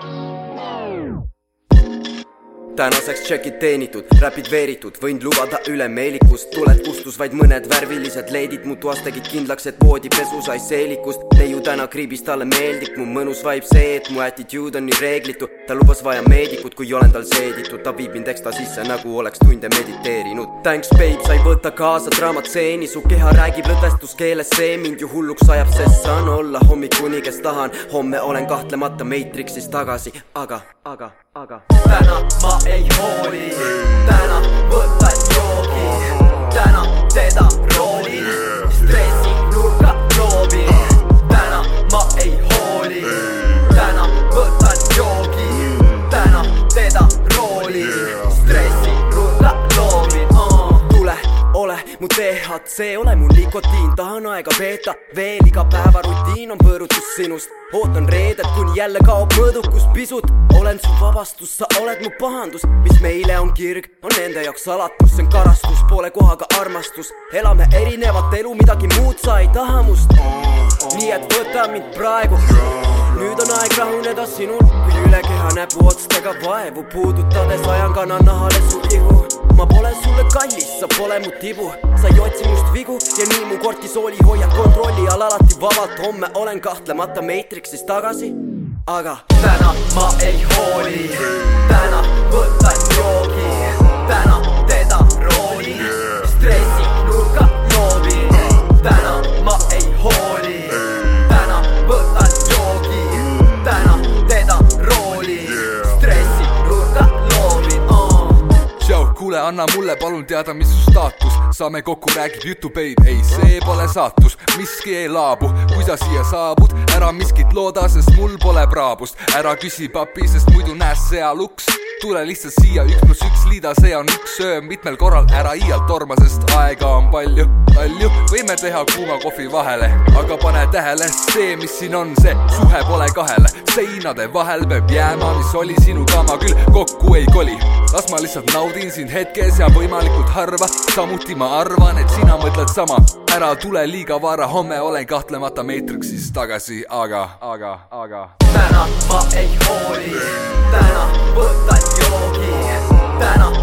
Thank you. Tänaseks tšekid teenitud, räpid veeritud, võin lubada ülemeelikust, tuled kustus vaid mõned värvilised leidid, mu toas tegid kindlaks, et voodipesu sai seelikust. neiu täna kriibis, talle meeldib mu mõnus vibe see, et mu attitude on nii reeglitu. ta lubas vaja meedikut, kui olen tal seeditud, ta viib mind ekstra sisse, nagu oleks tunde mediteerinud. Thanks babe, sa ei võta kaasa draamatseeni, su keha räägib lõdvestuskeeles, see mind ju hulluks ajab, sest saan olla hommikuni, kes tahan. homme olen kahtlemata Matrixis tagasi, aga, aga, aga. täna ma ei hooli, täna võtan joogi, DHC, ole mu nikotiin, tahan aega veeta veel iga päeva rutiin on põõrutus sinust. ootan reedet, kuni jälle kaob mõõdukus pisut. olen su vabastus, sa oled mu pahandus, mis meile on kirg, on nende jaoks alatus, see on karastus, poole kohaga armastus. elame erinevat elu, midagi muud sa ei taha must. nii et võta mind praegu nüüd on aeg rahuneda sinul, kui üle keha näpuotstega vaevu puudutades ajan kananahale su ihu. Sa pole mu tibu, sa ei otsi must vigu ja nii mu kortisooli hoiad kontrolli all alati vabalt. homme olen kahtlemata Matrixis tagasi, aga täna ma ei hooli, anna mulle palun teada, mis su staatus, saame kokku, räägib jutu, babe, ei, see pole saatus, miski ei laabu, kui sa siia saabud, ära miskit looda, sest mul pole praabust, ära küsi papi, sest muidu näes seal uks, tule lihtsalt siia, üks pluss üks liida, see on üks öö mitmel korral, ära iialt torma, sest aega on palju, palju, võime teha kuuma kohvi vahele, aga pane tähele, see, mis siin on, see suhe pole kahele, seinade vahel peab jääma, mis oli sinuga, ma küll kokku ei koli, las ma lihtsalt naudin sind hetkes ja võimalikult harva, samuti ma arvan, et sina mõtled sama, ära tule liiga vara, homme olen kahtlemata Matrixis tagasi, aga, aga, aga täna ma ei hooli, täna võtan joogi, täna